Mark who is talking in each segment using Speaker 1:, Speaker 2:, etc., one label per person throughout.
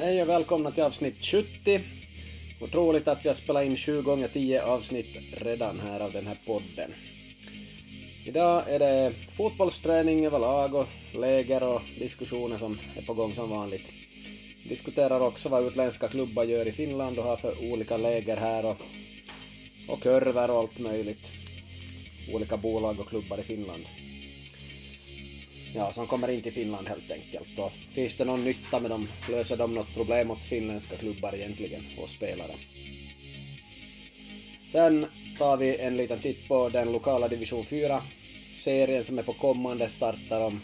Speaker 1: Hej och välkomna till avsnitt 70. Otroligt att vi har spelat in 20 gånger 10 avsnitt redan här av den här podden. Idag är det fotbollsträning överlag och läger och diskussioner som är på gång som vanligt. Vi diskuterar också vad utländska klubbar gör i Finland och har för olika läger här och, och kurvor och allt möjligt. Olika bolag och klubbar i Finland. Ja, som kommer in till Finland helt enkelt. Och finns det någon nytta med dem? Löser de något problem åt finländska klubbar egentligen och spelare? Sen tar vi en liten titt på den lokala division 4-serien som är på kommande startar om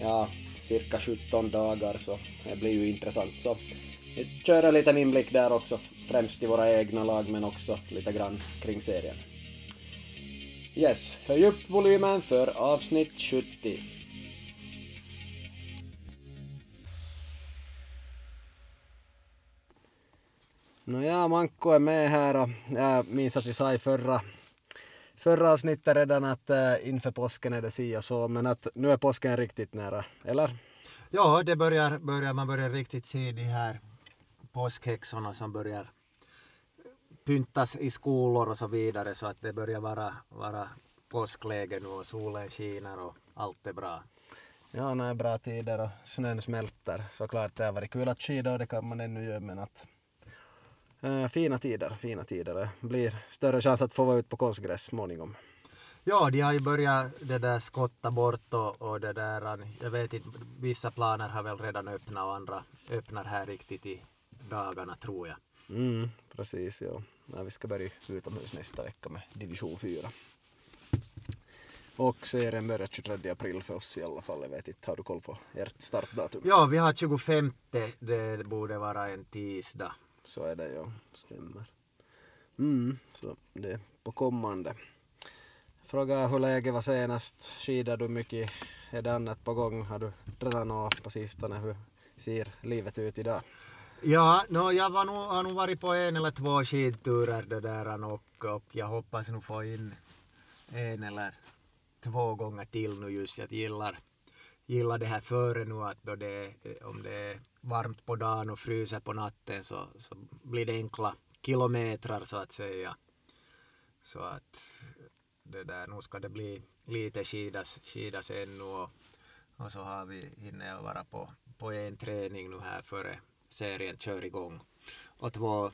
Speaker 1: ja, cirka 17 dagar så det blir ju intressant. Så vi kör en liten inblick där också, främst i våra egna lag men också lite grann kring serien. Yes, höj upp volymen för avsnitt 70. Nåja, Manko är med här och jag minns att vi sa i förra, förra avsnittet redan att äh, inför påsken är det si och så, men att nu är påsken riktigt nära, eller?
Speaker 2: Ja, det börjar, börjar, man börjar riktigt se de här påskhäxorna som börjar pyntas i skolor och så vidare så att det börjar vara, vara påskläge nu och solen skiner och allt är bra.
Speaker 1: Ja, det är bra tider och snön smälter. Såklart det har varit kul att skida och det kan man ännu göra men att fina tider, fina tider. Det blir större chans att få vara ute på konstgräs småningom.
Speaker 2: Ja, de har ju börjat det där skotta bort och, och det där, jag vet inte, vissa planer har väl redan öppnat och andra öppnar här riktigt i dagarna tror jag.
Speaker 1: Mm, precis, ja. ja. Vi ska börja utomhus nästa vecka med division 4. Och serien börjar 23 april för oss i alla fall. Jag vet inte, har du koll på ert startdatum?
Speaker 2: Ja, vi har 25. Det borde vara en tisdag.
Speaker 1: Så är det, ja. Stämmer. Mm, så det är på kommande. Fråga hur läget var senast. Skidar du mycket? Är det annat på gång? Har du tränat något på sistone? Hur ser livet ut idag?
Speaker 2: Ja, no, jag var nog, har nog varit på en eller två skidturer det där och, och jag hoppas nu få in en eller två gånger till nu just. Jag gillar, gillar det här före nu att då det, om det är varmt på dagen och fryser på natten så, så blir det enkla kilometrar så att säga. Så att det där, nu ska det bli lite skidas, skidas ännu och, och så har vi hinner vara på, på en träning nu här före serien kör igång och två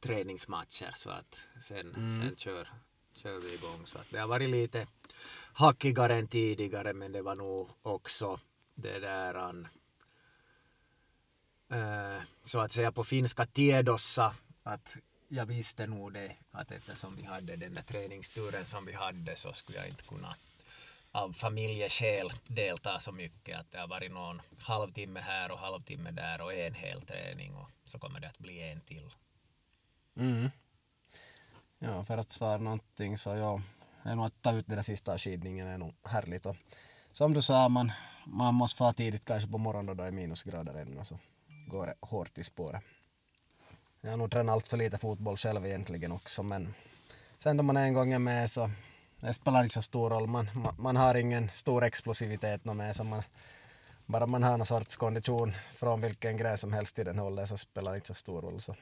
Speaker 2: träningsmatcher så att sen, mm. sen kör, kör vi igång. Så att det har varit lite hackigare än tidigare men det var nog också det där an, Eh, så att säga på finska tiedossa att jag visste nog det att eftersom vi hade den där träningsturen som vi hade så skulle jag inte kunna av familjeskäl delta så mycket att det har varit någon halvtimme här och halvtimme där och en hel träning och så kommer det att bli en till.
Speaker 1: Mm. Ja, för att svara någonting så ja, det är nog att ta ut den där sista skidningen är nog härligt och som du sa, man, man måste få tidigt kanske på morgonen då det är minusgrader ännu så går det hårt i spåret. Jag har nog tränat allt för lite fotboll själv egentligen också men sen då man en gång är med så det spelar inte så stor roll. Man, man, man har ingen stor explosivitet med så man, bara man har någon sorts kondition från vilken grej som helst i den åldern så spelar det inte så stor roll. Så,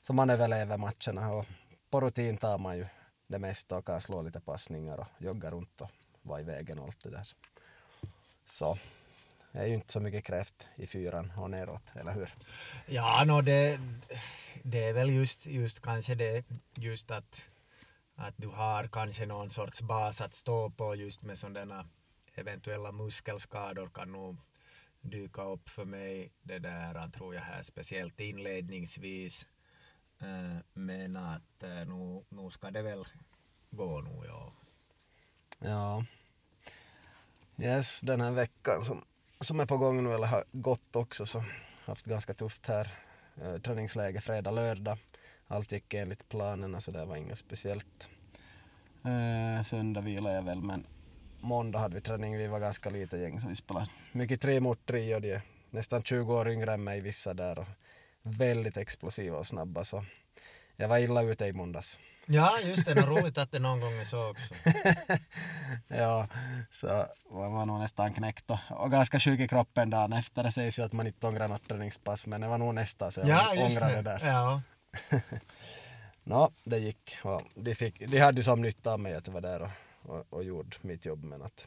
Speaker 1: så man överlever matcherna och på rutin tar man ju det mesta och kan slå lite passningar och jogga runt och vara i vägen och allt det där. Så är ju inte så mycket kräft i fyran och neråt, eller hur?
Speaker 2: Ja, no, det, det är väl just, just kanske det just att, att du har kanske någon sorts bas att stå på just med sådana eventuella muskelskador kan nog dyka upp för mig det där tror jag här speciellt inledningsvis eh, men att eh, nu, nu ska det väl gå nu ja.
Speaker 1: Ja. Yes, den här veckan som, som är på gång nu eller har gått också så haft ganska tufft här Eh, träningsläge fredag, lördag. Allt gick enligt planerna så det var inget speciellt. Eh, söndag vilade jag väl men måndag hade vi träning, vi var ganska lite gäng så vi spelade mycket tre mot tre och de är nästan 20 år yngre än mig vissa där och väldigt explosiva och snabba så jag var illa ute i måndags.
Speaker 2: Ja, just det. Roligt att det någon gång är så också.
Speaker 1: ja, så man var nog nästan knäckt och, och ganska sjuk i kroppen dagen efter. Det sägs ju att man inte ångrar något träningspass, men det var nog nästa så jag
Speaker 2: ja,
Speaker 1: ångrade
Speaker 2: det.
Speaker 1: där.
Speaker 2: Ja.
Speaker 1: Nå, det gick. Och de, fick, de hade ju som nytta av mig att jag var där och, och, och gjorde mitt jobb, men att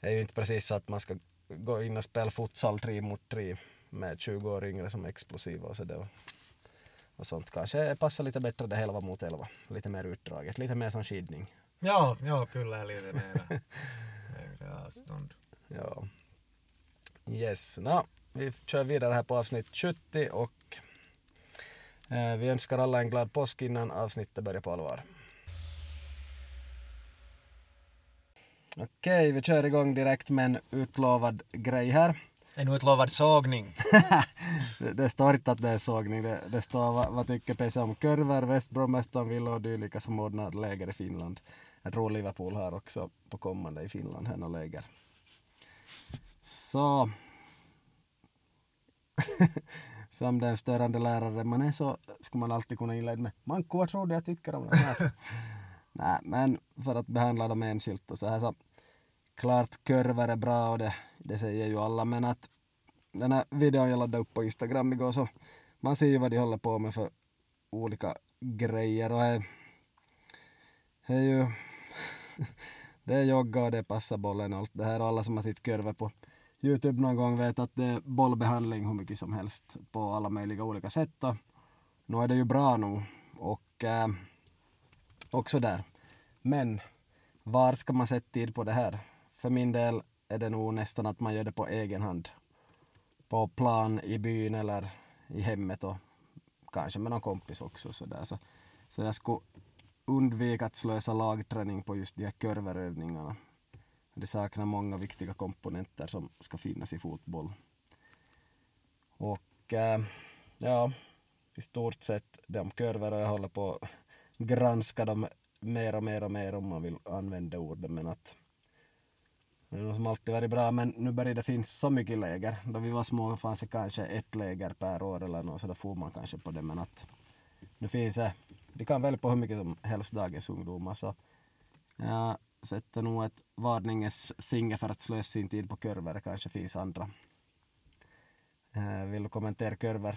Speaker 1: det är ju inte precis så att man ska gå in och spela futsal tre mot tre med 20 år yngre som är explosiva och så det och, och sånt. Kanske passar lite bättre det 11 mot 11. Lite mer utdraget, lite mer som skidning.
Speaker 2: Ja, ja, kyllä lite mera längre avstånd.
Speaker 1: Ja. Yes, nå, vi kör vidare här på avsnitt 70 och eh, vi önskar alla en glad påsk innan avsnittet börjar på allvar. Okej, vi kör igång direkt med en utlovad grej här.
Speaker 2: En utlovad sågning.
Speaker 1: det, det står inte att det är sågning, det, det står vad, vad tycker PC om kurvor, Västbromästaren vill och dylika som ordnar läger i Finland. Jag tror Liverpool har också på kommande i Finland här några läger. Så som den störande lärare man är så skulle man alltid kunna inleda med Manko, vad tror du jag tycker om det här? Nej, men för att behandla dem enskilt och så här så klart kurvor är bra och det, det säger ju alla men att den här videon jag laddade upp på Instagram igår så man ser ju vad de håller på med för olika grejer och det, är ju det är jogga och det är passa bollen och allt det här och alla som har sett kurvor på Youtube någon gång vet att det är bollbehandling hur mycket som helst på alla möjliga olika sätt och nu är det ju bra nog och äh, också där. Men var ska man sätta tid på det här? För min del är det nog nästan att man gör det på egen hand. På plan i byn eller i hemmet och kanske med någon kompis också. Så, där. så, så jag skulle undvika att slösa lagträning på just de här körverövningarna. Det saknar många viktiga komponenter som ska finnas i fotboll. Och äh, ja, i stort sett de kurvor och jag håller på att granska dem mer och mer och mer om man vill använda orden men att som alltid varit bra men nu börjar det finnas så mycket läger. Då vi var små fanns det kanske ett läger per år eller något så då får man kanske på det men att nu finns det, de kan välja på hur mycket som helst dagens ungdomar så jag sätter nog ett varningens finger för att slösa sin tid på kurvor. Det kanske finns andra. Eh, vill du kommentera kurvor?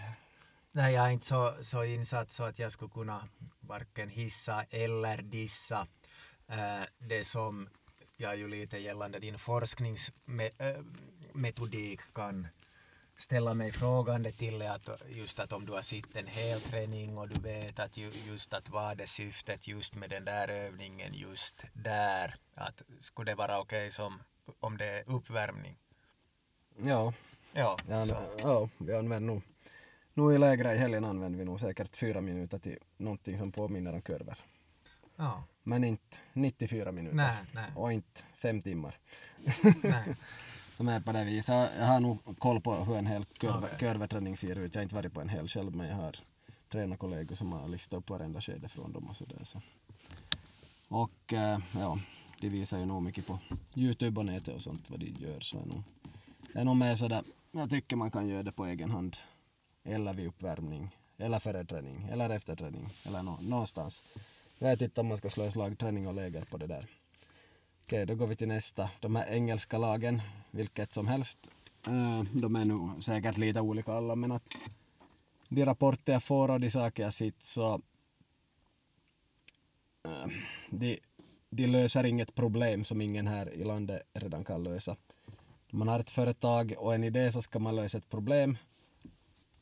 Speaker 2: Nej, jag är inte så, så insatt så att jag skulle kunna varken hissa eller dissa äh, det som jag ju lite gällande din forskningsmetodik kan ställa mig frågande till är att just att om du har sett en hel träning och du vet att ju, just att vad är syftet just med den där övningen just där att skulle det vara okej okay som om det är uppvärmning?
Speaker 1: Ja.
Speaker 2: Ja,
Speaker 1: ja,
Speaker 2: så.
Speaker 1: ja vi använder nog nu i lägre i helgen använder vi nog säkert fyra minuter till någonting som påminner om kurvor.
Speaker 2: Ja.
Speaker 1: Men inte 94 minuter.
Speaker 2: Nej, nej.
Speaker 1: Och inte fem timmar.
Speaker 2: nej.
Speaker 1: Som är på det viset. Jag har nog koll på hur en hel kurva, kurveträning ser ut. Jag har inte varit på en hel själv men jag har tränarkollegor som har listat upp varenda skede från dem och sådär. Så. Och eh, ja, de visar ju nog mycket på Youtube och nätet och sånt vad de gör så är nog, är nog mer sådär, jag tycker man kan göra det på egen hand. Eller vid uppvärmning, eller före träning, eller efter träning, eller nå, någonstans. Jag vet inte om man ska slå slag träning och läger på det där. Okej, då går vi till nästa. De här engelska lagen, vilket som helst, eh, de är nog säkert lite olika alla, men att de rapporter jag får och de saker jag sett så eh, de, de löser inget problem som ingen här i landet redan kan lösa. Om man har ett företag och en idé så ska man lösa ett problem.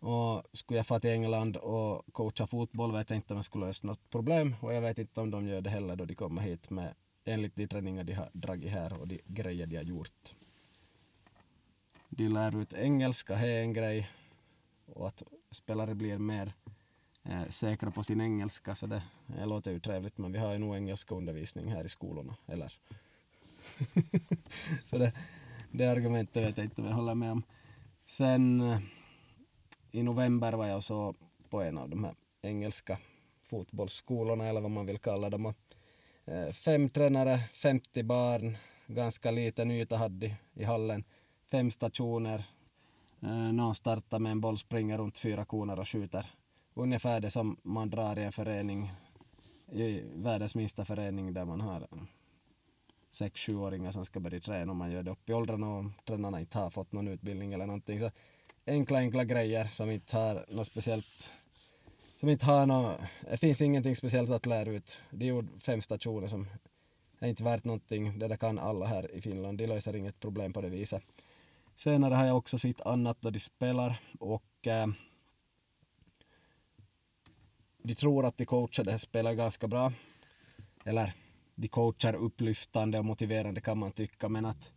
Speaker 1: Och skulle jag få till England och coacha fotboll vet jag inte om jag skulle lösa något problem och jag vet inte om de gör det heller då de kommer hit med enligt de träningar de har dragit här och de grejer de har gjort. De lär ut engelska, det är en grej och att spelare blir mer eh, säkra på sin engelska så det, det låter ju trevligt men vi har ju nog engelska undervisning här i skolorna, eller? så det, det argumentet vet jag inte om jag håller med om. Sen eh, i november var jag så på en av de här engelska fotbollsskolorna eller vad man vill kalla dem. Och, eh, Fem tränare, 50 barn, ganska liten yta hade i hallen. Fem stationer. Eh, Någon startar med en boll, springer runt fyra koner och skjuter ungefär det som man drar i en förening, i världens minsta förening där man har eh, sex, sjuåringar som ska börja träna och man gör det upp i åldrarna och tränarna inte har fått någon utbildning eller någonting. Så enkla, enkla grejer som inte har något speciellt som inte har något, det finns ingenting speciellt att lära ut. De gjorde fem stationer som är inte värt någonting. Det där kan alla här i Finland. De löser inget problem på det viset. Senare har jag också sett annat då de spelar och äh, de tror att de coachar det spelar ganska bra. Eller de coachar upplyftande och motiverande kan man tycka men att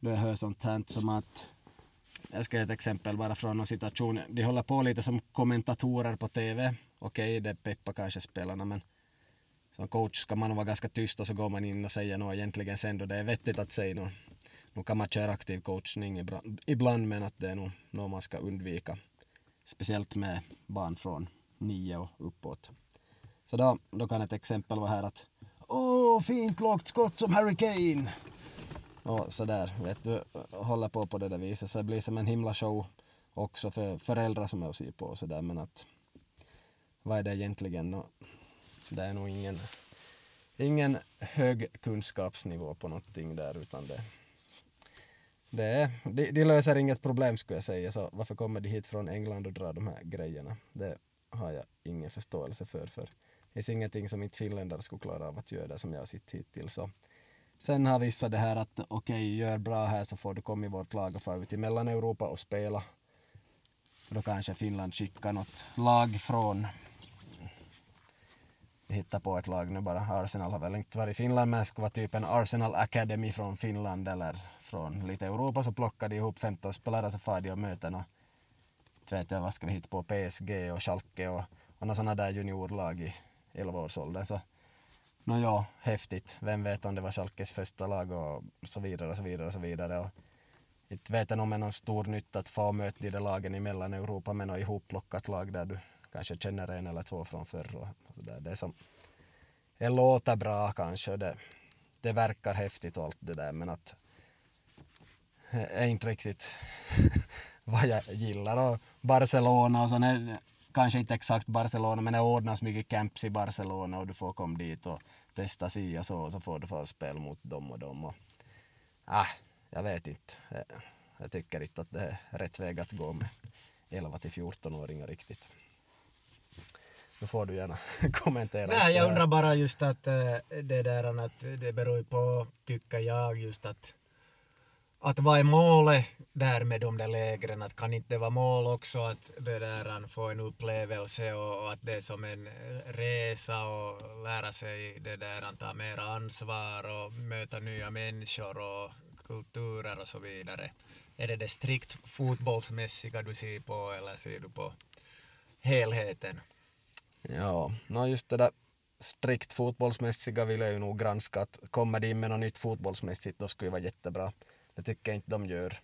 Speaker 1: då jag hör sånt här som att jag ska ge ett exempel bara från någon situation. De håller på lite som kommentatorer på TV. Okej, det peppar kanske spelarna men som coach ska man vara ganska tyst och så går man in och säger något egentligen sen då det är vettigt att säga något. Nu kan man köra aktiv coachning ibland men att det är nog något man ska undvika. Speciellt med barn från nio och uppåt. Så då, då kan ett exempel vara här att Åh, fint lågt skott som Harry Kane! Och sådär, vet du, håller på på det där viset. Så det blir som en himla show också för föräldrar som är och ser på och sådär. Men att vad är det egentligen? No, det är nog ingen, ingen hög kunskapsnivå på någonting där utan det, det är, de, de löser inget problem skulle jag säga. Så varför kommer de hit från England och drar de här grejerna? Det har jag ingen förståelse för. för det finns ingenting som inte finländare skulle klara av att göra det som jag har sett hittills. Så. Sen har vissa det här att okej, okay, gör bra här så får du komma i vårt lag och fara ut i Mellaneuropa och spela. Då kanske Finland skickar något lag från vi hittar på ett lag nu bara. Arsenal har väl inte varit i Finland men det skulle vara typ en Arsenal Academy från Finland eller från lite Europa så plockar de ihop 15 spelare så far de och möter något, vet jag vad ska vi hitta på, PSG och Schalke och, och några sådana där juniorlag i 11-årsåldern. Så no, ja, häftigt. Vem vet om det var Schalkes första lag och så vidare och så vidare och så vidare. Och inte vet jag om det är någon stor nytta att få möta de där lagen i Mellaneuropa med något ihopplockat lag där du kanske känner en eller två från förr. Och så där. Det, som, det låter bra kanske och det, det verkar häftigt och allt det där men att det är inte riktigt vad jag gillar. Och Barcelona och sådana kanske inte exakt Barcelona, men det ordnas mycket camps i Barcelona och du får komma dit och testa si och så och så får du få mot dem och dem. Och, ah, jag vet inte. Jag tycker inte att det är rätt väg att gå med 11 till 14-åringar riktigt. Nu får du gärna kommentera.
Speaker 2: Nej, jag undrar bara just att eh, det där att det beror på, tycker jag, just att att vad är målet där med de där lägren? Att kan inte det vara mål också att det där få en upplevelse och, och, att det är som en resa och lära sig det där, att ta mer ansvar och möta nya människor och kulturer och så vidare. Är det det strikt fotbollsmässiga du ser på eller ser du på helheten?
Speaker 1: Ja, no just det där strikt fotbollsmässiga vill jag ju nog granska att kommer det in med något nytt fotbollsmässigt då skulle det vara jättebra. Det tycker jag inte de gör.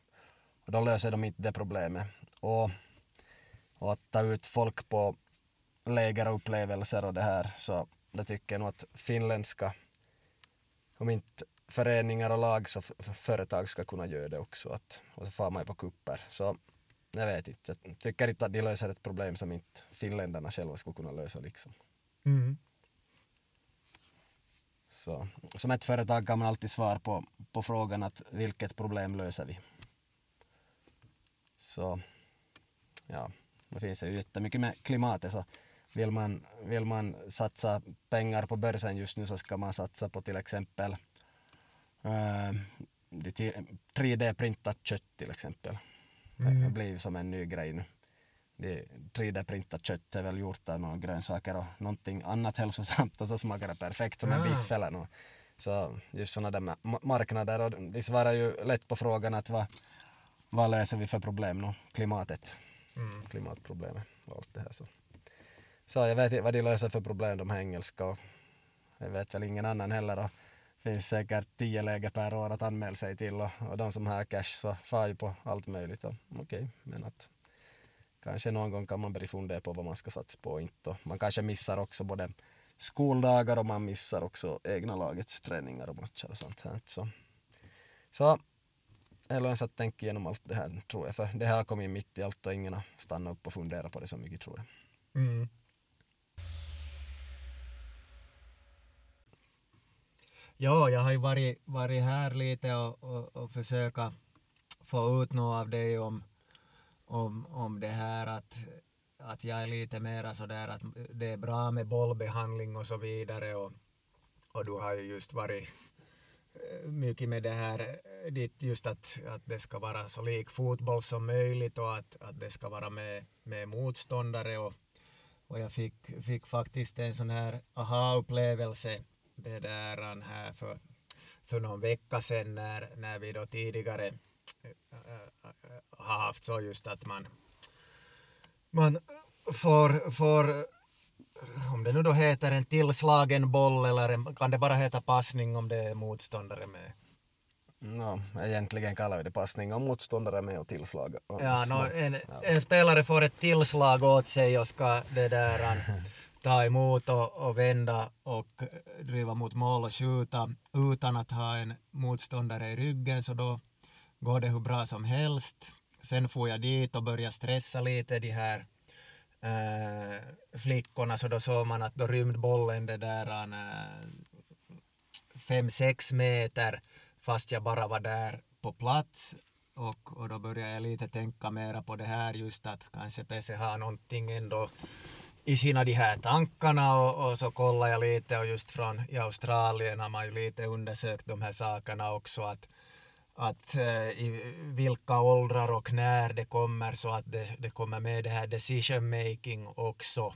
Speaker 1: Och då löser de inte det problemet. Och, och att ta ut folk på läger och upplevelser och det här, så det tycker jag nog att finländska, om inte föreningar och lag så företag ska kunna göra det också. Att, och så far man ju på kupper. Så jag vet inte, jag tycker inte att de löser ett problem som inte finländarna själva skulle kunna lösa liksom. Mm. Så, som ett företag kan man alltid svara på, på frågan att vilket problem löser vi? Så ja, det finns ju jättemycket med klimatet så vill man, vill man satsa pengar på börsen just nu så ska man satsa på till exempel uh, 3D-printat kött till exempel. Mm. Det blir som en ny grej nu. 3D-printat kött är väl gjort av några grönsaker och någonting annat hälsosamt och så smakar det perfekt som en biff eller något. Så just sådana där marknader och vi svarar ju lätt på frågan att vad, vad löser vi för problem nu? Klimatet. Mm. Klimatproblemet och allt det här. Så. så jag vet inte vad de löser för problem de här engelska och jag vet väl ingen annan heller. Och det finns säkert tio läger per år att anmäla sig till och, och de som har cash så far ju på allt möjligt. Okej, okay, men att kanske någon gång kan man börja fundera på vad man ska satsa på och inte. Man kanske missar också både skoldagar och man missar också egna lagets träningar och matcher och sånt här. Så, så det är lönsamt att tänka igenom allt det här tror jag, för det här kommer ju mitt i allt och ingen har stannat upp och funderat på det så mycket tror jag.
Speaker 2: Mm. Ja, jag har ju varit, varit här lite och, och, och försöka få ut något av dig om, om, om det här att, att jag är lite mera sådär att det är bra med bollbehandling och så vidare och, och du har ju just varit eh, mycket med det här, eh, ditt just att, att det ska vara så lik fotboll som möjligt och att, att det ska vara med, med motståndare och, och jag fick, fick faktiskt en sån här aha-upplevelse det där här för, för någon vecka sedan när, när vi då tidigare har haft så just att man, man får, får om det nu då heter en tillslagen boll eller en, kan det bara heta passning om det är motståndare med?
Speaker 1: No, egentligen kallar vi det passning om motståndare med och tillslag.
Speaker 2: Ja, no, en, ja. en spelare får ett tillslag åt sig och ska det där ta emot och, och vända och driva mot mål och skjuta utan att ha en motståndare i ryggen så då går det hur bra som helst. Sen får jag dit och började stressa lite de här äh, flickorna. Så då såg man att då rymde bollen det där äh, fem sex meter fast jag bara var där på plats. Och, och då började jag lite tänka mera på det här just att kanske PC har någonting ändå i sina de här tankarna. Och, och, så kollar jag lite och just från i Australien har man ju lite undersökt de här sakerna också att, att eh, i vilka åldrar och när det kommer så att det, det kommer med det här decision making också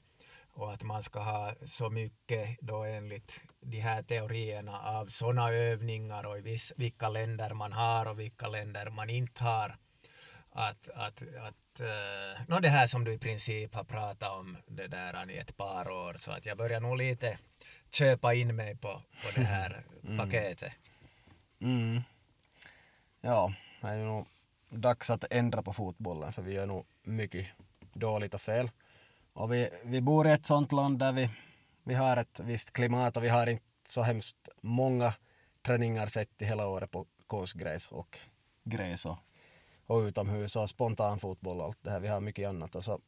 Speaker 2: och att man ska ha så mycket då enligt de här teorierna av sådana övningar och i viss, vilka länder man har och vilka länder man inte har. Att, att, att uh, no det här som du i princip har pratat om det där i ett par år så att jag börjar nog lite köpa in mig på, på det här mm. paketet.
Speaker 1: Mm. Ja, det är ju nog dags att ändra på fotbollen för vi gör nog mycket dåligt och fel. Och vi, vi bor i ett sånt land där vi, vi har ett visst klimat och vi har inte så hemskt många träningar sett i hela året på konstgräs och gräs och och utomhus och spontan fotboll och allt det här. Vi har mycket annat. Och så,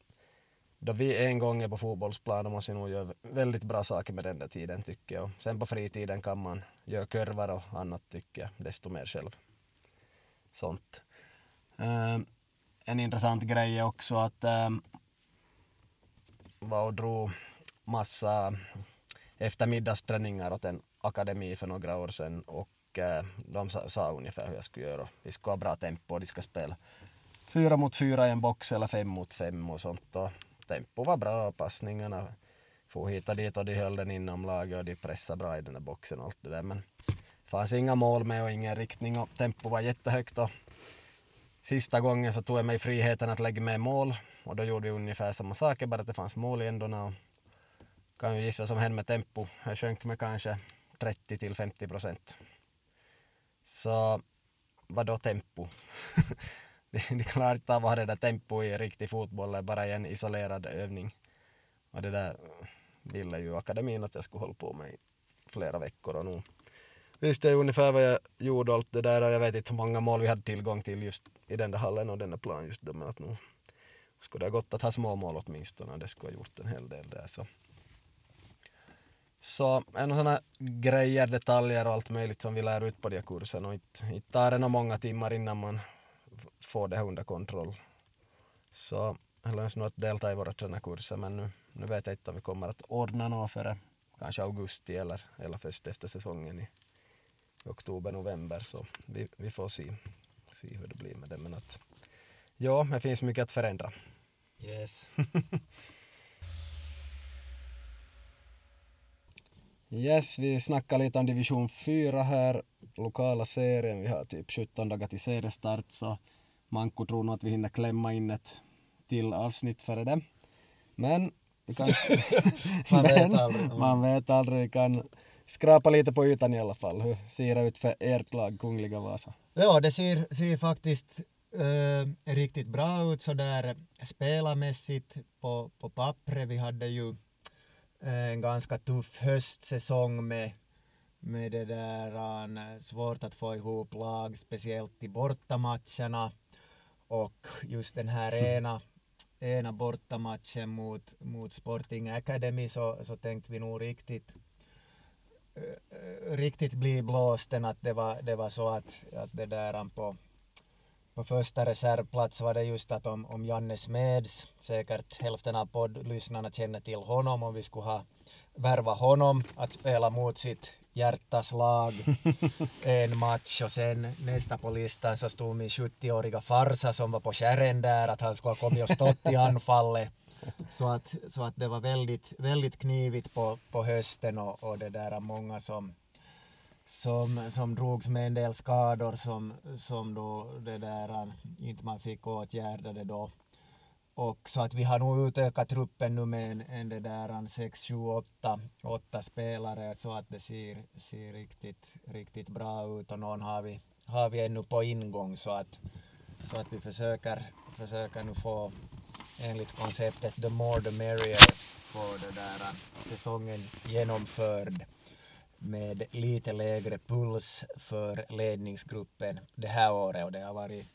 Speaker 1: då vi en gång är på fotbollsplan då måste vi nog göra väldigt bra saker med den där tiden tycker jag. Sen på fritiden kan man göra kurvar och annat tycker jag, desto mer själv. Sånt. Ehm, en intressant grej är också att uh, var och drog massa eftermiddagsträningar åt en akademi för några år sedan och Eh, de sa, sa ungefär hur jag skulle göra. Vi skulle ha bra tempo och de ska spela fyra mot fyra i en box eller fem mot fem och sånt. Och tempo var bra, passningarna for hit och dit och de höll den inom laget och de pressade bra i den där boxen och allt det där. Men fanns inga mål med och ingen riktning och tempo var jättehögt. Och sista gången så tog jag mig friheten att lägga med mål och då gjorde vi ungefär samma saker, bara att det fanns mål i ändorna. Och kan ju gissa vad som hände med tempo. Jag sjönk med kanske 30 till 50 procent. Så vadå tempo? de klarar inte av att ha det där tempo i riktig fotboll, bara i en isolerad övning. Och det där ville ju akademin att jag skulle hålla på med i flera veckor och nu visste jag ungefär vad jag gjorde allt det där och jag vet inte hur många mål vi hade tillgång till just i den där hallen och den där plan just då men att nu skulle det ha gått att ha små mål åtminstone och det skulle ha gjort en hel del där så så en sådana grejer, detaljer och allt möjligt som vi lär ut på de här kurserna och inte, inte tar det några många timmar innan man får det här under kontroll. Så jag löns nog att delta i våra tränarkurser men nu, nu vet jag inte om vi kommer att ordna något före kanske augusti eller, eller först efter säsongen i oktober, november så vi, vi får se, se hur det blir med det men att ja, det finns mycket att förändra.
Speaker 2: Yes.
Speaker 1: Yes, vi snackar lite om division 4 här, lokala serien. Vi har typ 17 dagar till seriestart så Manko tror nog att vi hinner klämma in ett till avsnitt före det. Men vi kan...
Speaker 2: man, vet aldrig.
Speaker 1: Man vet aldrig. Vi kan skrapa lite på ytan i alla fall. Hur ser det ut för ert lag, Kungliga Vasa?
Speaker 2: Ja, det ser, ser faktiskt äh, riktigt bra ut sådär spelarmässigt på, på pappret. Vi hade ju Eh, en ganska tuff höstsäsong med, med det där uh, svårt att få ihop lag, speciellt i bortamatcherna. Och just den här ena ena bortamatchen mot, mot Sporting Academy så, så tänkte vi nog riktigt riktigt bli blåsten att det var, det var så att, att det där på, på första reservplats var det just att om, om Janne Smeds, säkert hälften av poddlyssnarna känner till honom, om vi skulle ha värva honom att spela mot sitt hjärtas lag en match och sen nästa på listan så stod min 70-åriga farsa som var på kärren där att han skulle ha kommit och stått i anfallet. Så att, så att det var väldigt, väldigt knivigt på, på hösten och, och det där många som, som, som drogs med en del skador som, som då det där äh, inte man fick åtgärdade då. Och så att vi har nog utökat truppen nu med en, en det där 6, 7, 8, 8 spelare så att det ser, ser riktigt, riktigt bra ut och någon har vi, har vi ännu på ingång så att, så att vi försöker, försöker nu få enligt konceptet the more the merrier får det där äh, säsongen genomförd med lite lägre puls för ledningsgruppen det här året och det har varit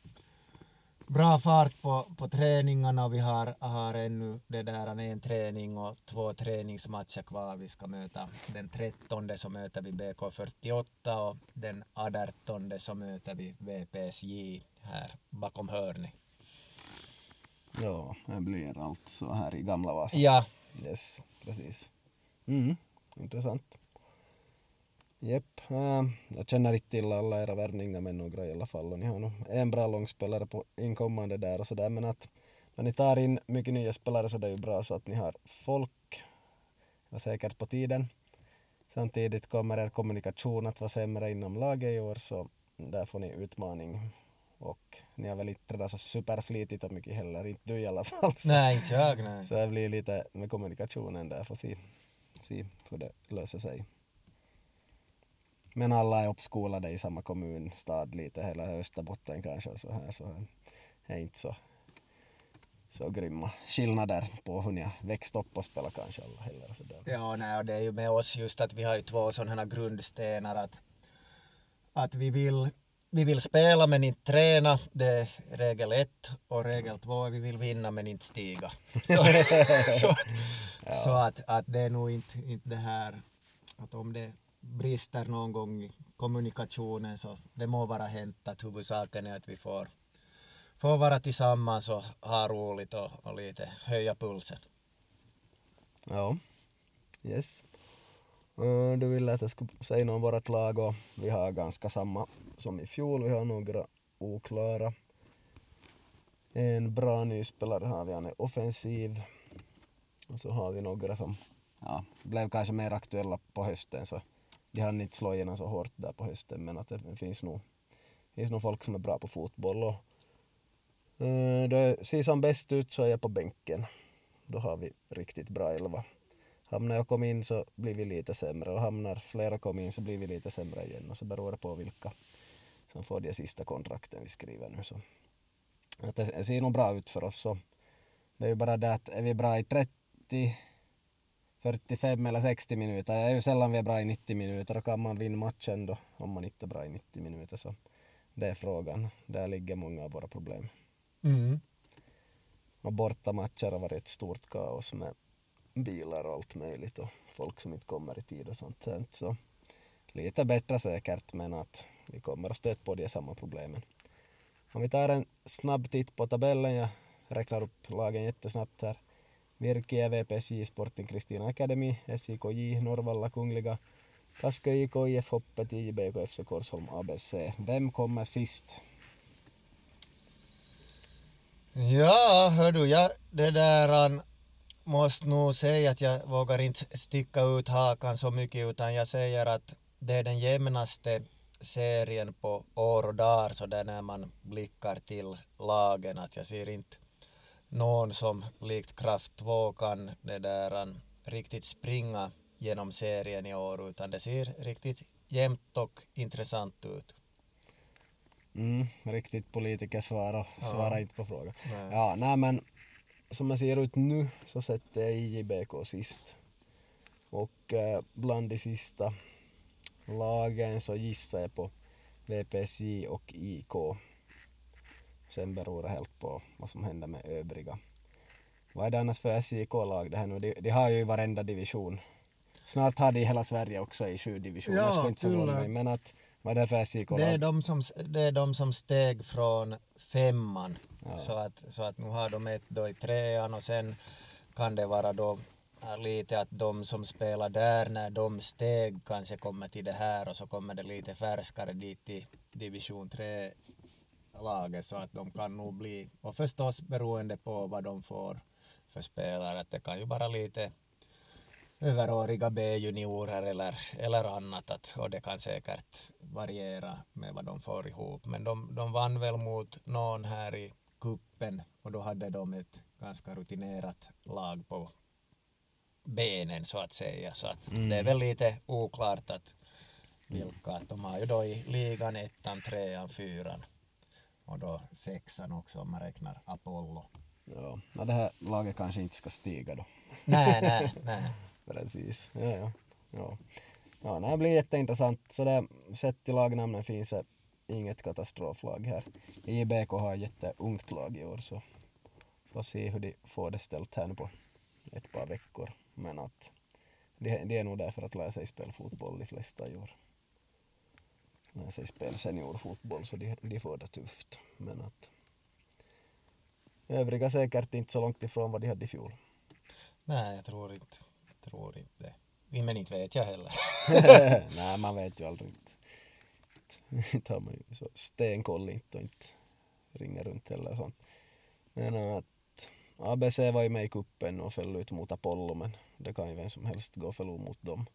Speaker 2: bra fart på, på träningarna och vi har, har ännu det där äh, en träning och två träningsmatcher kvar. Vi ska möta den 13 så möter vi BK48 och den 18 så möter vi VPSJ här bakom hörnet.
Speaker 1: Ja, det blir alltså här i Gamla Vasa.
Speaker 2: Ja.
Speaker 1: Yes, precis. Mm, intressant. Jepp, äh, jag känner inte till alla era värvningar med några i alla fall och ni har nog en bra långspelare på inkommande där och sådär men att när ni tar in mycket nya spelare så det är ju bra så att ni har folk var säkert på tiden. Samtidigt kommer er kommunikation att vara sämre inom laget i år så där får ni utmaning och ni har väl inte redan så superflitigt och mycket heller, inte du i alla fall.
Speaker 2: Så, nej, inte jag. Nej.
Speaker 1: Så det blir lite med kommunikationen där, får se, se hur det löser sig. Men alla är uppskolade i samma kommun, stad lite, hela Österbotten kanske och så här, så det är inte så, så grymma skillnader på hur ni har växt upp och spelat kanske alla heller. Så där.
Speaker 2: Ja, nej, och det är ju med oss just att vi har ju två sådana här grundstenar att, att vi vill vi vill spela men inte träna, det är regel ett. Och regel två är vi vill vinna men inte stiga. Så, så, att, ja. så att, att det är nog inte, inte det här att om det brister någon gång i kommunikationen så det må vara hänt att huvudsaken är att vi får, får vara tillsammans och ha roligt och, och lite höja pulsen.
Speaker 1: Ja, yes. Uh, du ville att jag skulle säga något om vårt lag och vi har ganska samma som i fjol. Vi har några oklara. En bra ny spelare har vi, han är offensiv. Och så har vi några som ja, blev kanske mer aktuella på hösten så de hann inte slå igenom så hårt där på hösten men att det finns nog, finns nog folk som är bra på fotboll och eh, då det ser som bäst ut så är jag på bänken. Då har vi riktigt bra elva. Hamnar jag kom in så blir vi lite sämre och hamnar flera kom in så blir vi lite sämre igen och så beror det på vilka som får de sista kontrakten vi skriver nu. Så att det ser nog bra ut för oss. Så det är ju bara det att är vi bra i 30, 45 eller 60 minuter, det är ju sällan vi är bra i 90 minuter och kan man vinna matchen då om man inte är bra i 90 minuter så det är frågan. Där ligger många av våra problem.
Speaker 2: Mm.
Speaker 1: Och bortamatcher har varit ett stort kaos med bilar och allt möjligt och folk som inte kommer i tid och sånt. Så lite bättre säkert men att vi kommer att stöta på de samma problemen. Om vi tar en snabb titt på tabellen, jag räknar upp lagen jättesnabbt här. Virke, VPSJ, Sporting Kristina Academy, SIKJ, Norvalla, Kungliga, Kaskö IK, IF Hoppet, IBK, FC Korsholm, ABC. Vem kommer sist?
Speaker 2: Ja, hör du, jag det där måste nog säga att jag vågar inte sticka ut hakan så mycket utan jag säger att det är den jämnaste serien på år och dagar så där när man blickar till lagen att jag ser inte någon som likt Kraft 2 kan det där riktigt springa genom serien i år utan det ser riktigt jämnt och intressant ut.
Speaker 1: Mm, riktigt politikersvar och ja. svara inte på frågan. Nej. Ja, nej men som jag ser ut nu så sätter jag IJBK sist. Och eh, bland de sista lagen så gissar jag på VPSJ och IK. Sen beror det helt på vad som händer med övriga. Vad är det annars för SJK-lag det här nu? De, de har ju i varenda division. Snart har de hela Sverige också i sju divisioner.
Speaker 2: Ja,
Speaker 1: jag skulle inte förvåna mig. Men att, vad är det för SJK-lag?
Speaker 2: Det är, de som, det är de som steg från femman.
Speaker 1: Ja.
Speaker 2: Så, att, så att nu har de ett då i trean och sen kan det vara då Äh, lite att de som spelar där när de steg kanske kommer till det här och så kommer det lite färskare dit till division 3 laget så att de kan nog bli och förstås beroende på vad de får för spelare att det kan ju vara lite överåriga B-juniorer eller, eller annat att, och det kan säkert variera med vad de får ihop. Men de, de vann väl mot någon här i kuppen och då hade de ett ganska rutinerat lag på benen så att säga. Så att
Speaker 1: Mm.
Speaker 2: det är väl lite oklart att vilka, att de har ju då i ligan ettan, trean, fyran och då sexan också om man räknar Apollo.
Speaker 1: Ja, ja, det här laget kanske inte ska stiga då.
Speaker 2: nej, nej, nej.
Speaker 1: Precis. Ja, ja. Ja, ja det blir jätteintressant. Så det, sett till lagnamnen finns det inget katastroflag här. IBK har ett jätteungt lag i år så får se hur de får det ställt här nu på ett par veckor. Men att de, de är nog där för att lära sig spela fotboll de flesta år. Lära sig spela seniorfotboll så de, de får det tufft. Men att övriga säkert inte så långt ifrån vad de hade i fjol.
Speaker 2: Nej, jag tror inte, tror inte det. Men inte vet jag heller.
Speaker 1: Nej, man vet ju aldrig. Inte, har man ju så stenkoll inte och inte ringer runt heller och sånt. Men att ABC var ju med i kuppen och föll ut mot Apollo men det kan ju vem som helst gå och förlora mot dem.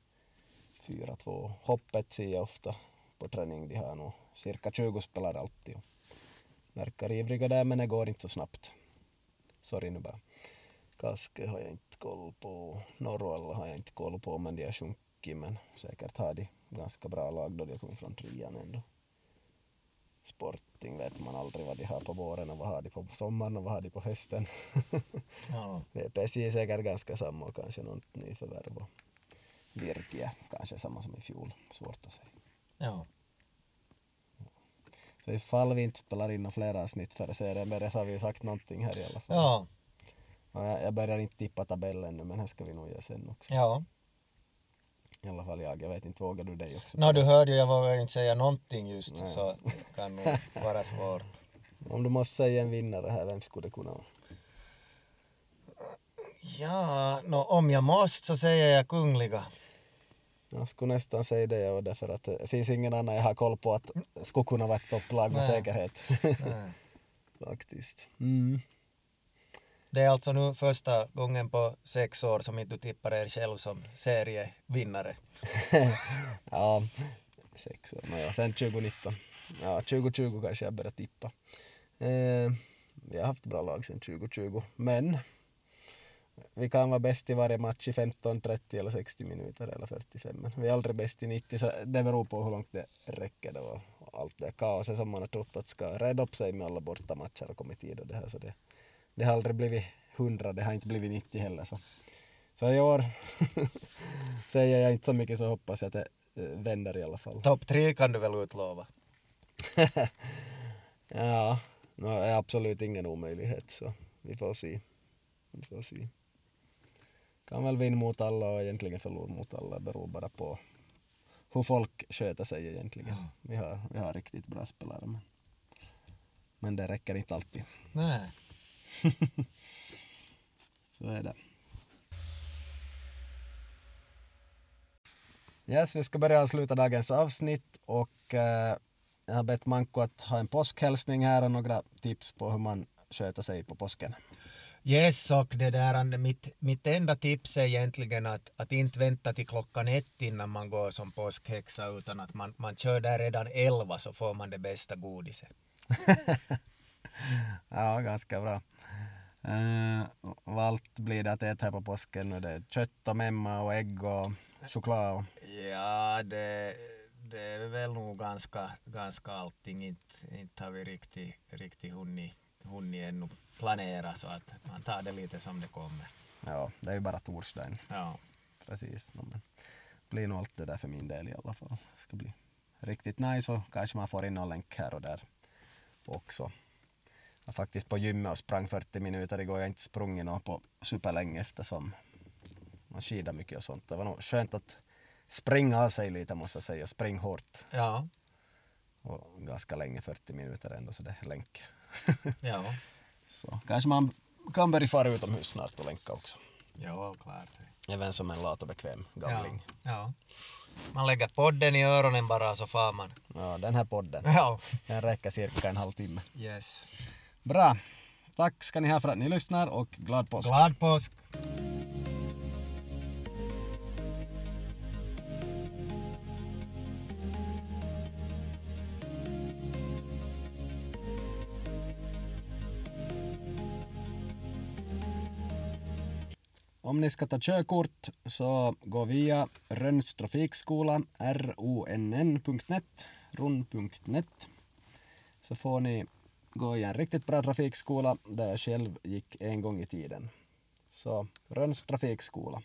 Speaker 1: 4-2. Hoppet ser jag ofta på träning. De har nog cirka 20 spelare alltid. och Verkar ivriga där men det går inte så snabbt. Sorry nu bara. Kaske har jag inte koll på. Norralla har jag inte koll på men de har sjunkit men säkert har de ganska bra lag då de har kommit från trean ändå. Sporting vet man aldrig vad de har på våren och vad har de på sommaren och vad har de på hösten.
Speaker 2: Ja.
Speaker 1: VPC är säkert ganska samma och kanske något nyförvärv och Virke kanske samma som i fjol. Svårt att säga.
Speaker 2: ja.
Speaker 1: Så ifall vi inte spelar in några fler avsnitt före serien börjar så har vi ju sagt någonting här i alla fall.
Speaker 2: Ja.
Speaker 1: Jag, jag börjar inte tippa tabellen nu men här ska vi nog göra sen också.
Speaker 2: ja.
Speaker 1: I alla fall jag. Jag vet inte, vågar du dig också?
Speaker 2: Nå, du hörde ju, jag vågar ju inte säga någonting just
Speaker 1: Nej.
Speaker 2: så det kan nog vara svårt.
Speaker 1: Om du måste säga en vinnare här, vem skulle det kunna vara?
Speaker 2: Ja, nå, om jag måste så säger jag Kungliga.
Speaker 1: Jag skulle nästan säga det och därför att det finns ingen annan jag har koll på att skulle kunna vara ett topplag med
Speaker 2: Nej.
Speaker 1: säkerhet.
Speaker 2: Nej.
Speaker 1: Faktiskt. Mm.
Speaker 2: Det är alltså nu första gången på sex år som inte du tippar er själv som serievinnare.
Speaker 1: ja, sex år. ja, sen 2019. Ja, 2020 kanske jag började tippa. Eh, vi har haft bra lag sen 2020, men vi kan vara bäst i varje match i 15, 30 eller 60 minuter eller 45. Men vi är aldrig bäst i 90, så det beror på hur långt det räcker då. Allt det kaoset som man har trott att ska rädda upp sig med alla bortamatcher och kommit tid och det här. Så det, det har aldrig blivit 100, det har inte blivit 90 heller. Så, så i år säger jag inte så mycket så hoppas jag att det eh, vänder i alla fall.
Speaker 2: Topp tre kan du väl utlova?
Speaker 1: Ja, no, är absolut ingen omöjlighet så vi får se. Vi får se. Kan väl vinna mot alla och egentligen förlora mot alla, beror bara på hur folk sköter sig egentligen. Vi har, vi har riktigt bra spelare men, men det räcker inte alltid.
Speaker 2: Nej.
Speaker 1: Så är det. Yes, vi ska börja avsluta dagens avsnitt och eh, jag har bett Manko att ha en påskhälsning här och några tips på hur man sköter sig på påsken.
Speaker 2: Yes, och det där, mitt, mitt enda tips är egentligen att, att inte vänta till klockan ett innan man går som påskhäxa utan att man, man kör där redan elva så får man det bästa godiset.
Speaker 1: Ja, ganska bra. Uh, vad allt blir det att äta här på påsken? Nu det är kött och memma och ägg och choklad. Och...
Speaker 2: Ja, det, det är väl nog ganska, ganska allting. Inte, inte har vi riktigt, riktigt hunnit, hunnit ännu planera så att man tar det lite som det kommer.
Speaker 1: Ja, det är ju bara torsdagen.
Speaker 2: Ja.
Speaker 1: Precis. No, men blir nog allt det där för min del i alla fall. Det ska bli riktigt nice och kanske man får in någon länk här och där också. Faktiskt på gymmet och sprang 40 minuter igår. Jag har inte sprungit något på superlänge eftersom man skidar mycket och sånt. Det var nog skönt att springa av sig lite måste jag säga. Spring hårt.
Speaker 2: Ja.
Speaker 1: Och ganska länge, 40 minuter ändå, så det är länk.
Speaker 2: Ja.
Speaker 1: så kanske man kan börja fara utomhus snart och länka också.
Speaker 2: Ja, klart.
Speaker 1: Även som en lat och bekväm gamling.
Speaker 2: Ja. ja. Man lägger podden i öronen bara så far man.
Speaker 1: Ja, den här podden.
Speaker 2: Ja.
Speaker 1: Den räcker cirka en halvtimme.
Speaker 2: Yes.
Speaker 1: Bra! Tack ska ni ha för att ni lyssnar och glad påsk!
Speaker 2: Glad påsk!
Speaker 1: Om ni ska ta körkort så gå via Rönns trafikskola, ronn.net. Så får ni gå i en riktigt bra trafikskola där jag själv gick en gång i tiden. Så Rönns trafikskola.